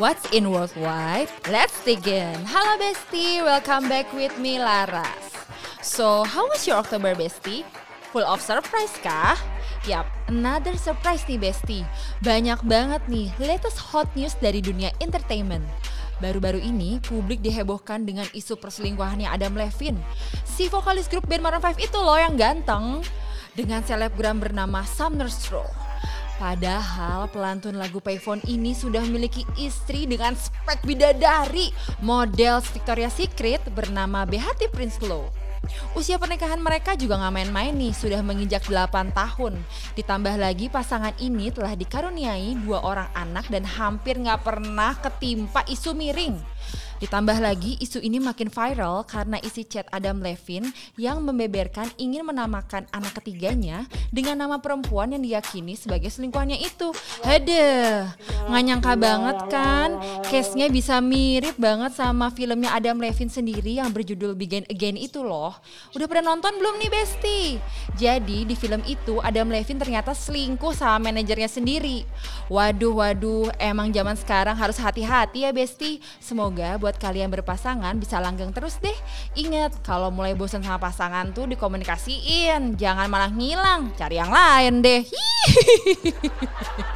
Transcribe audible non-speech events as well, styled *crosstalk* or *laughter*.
What's in worldwide? Let's begin. Halo Besti, welcome back with me Laras. So, how was your October Besti? Full of surprise kah? Yap, another surprise nih Besti. Banyak banget nih latest hot news dari dunia entertainment. Baru-baru ini, publik dihebohkan dengan isu perselingkuhannya Adam Levine. Si vokalis grup band Maroon 5 itu loh yang ganteng. Dengan selebgram bernama Sumner Stroh. Padahal pelantun lagu Payphone ini sudah memiliki istri dengan spek bidadari, model Victoria's Secret bernama Behati Prince Low. Usia pernikahan mereka juga gak main-main nih, sudah menginjak 8 tahun. Ditambah lagi pasangan ini telah dikaruniai dua orang anak dan hampir gak pernah ketimpa isu miring. Ditambah lagi isu ini makin viral karena isi chat Adam Levine yang membeberkan ingin menamakan anak ketiganya dengan nama perempuan yang diyakini sebagai selingkuhannya itu. Hadeh, nggak nyangka banget kan case-nya bisa mirip banget sama filmnya Adam Levine sendiri yang berjudul Begin Again itu loh. Udah pernah nonton belum nih Besti? Jadi di film itu Adam Levine ternyata selingkuh sama manajernya sendiri. Waduh, waduh, emang zaman sekarang harus hati-hati ya Besti. Semoga buat buat kalian berpasangan bisa langgeng terus deh. Ingat, kalau mulai bosan sama pasangan tuh dikomunikasiin, jangan malah ngilang, cari yang lain deh. Hihihi. *laughs*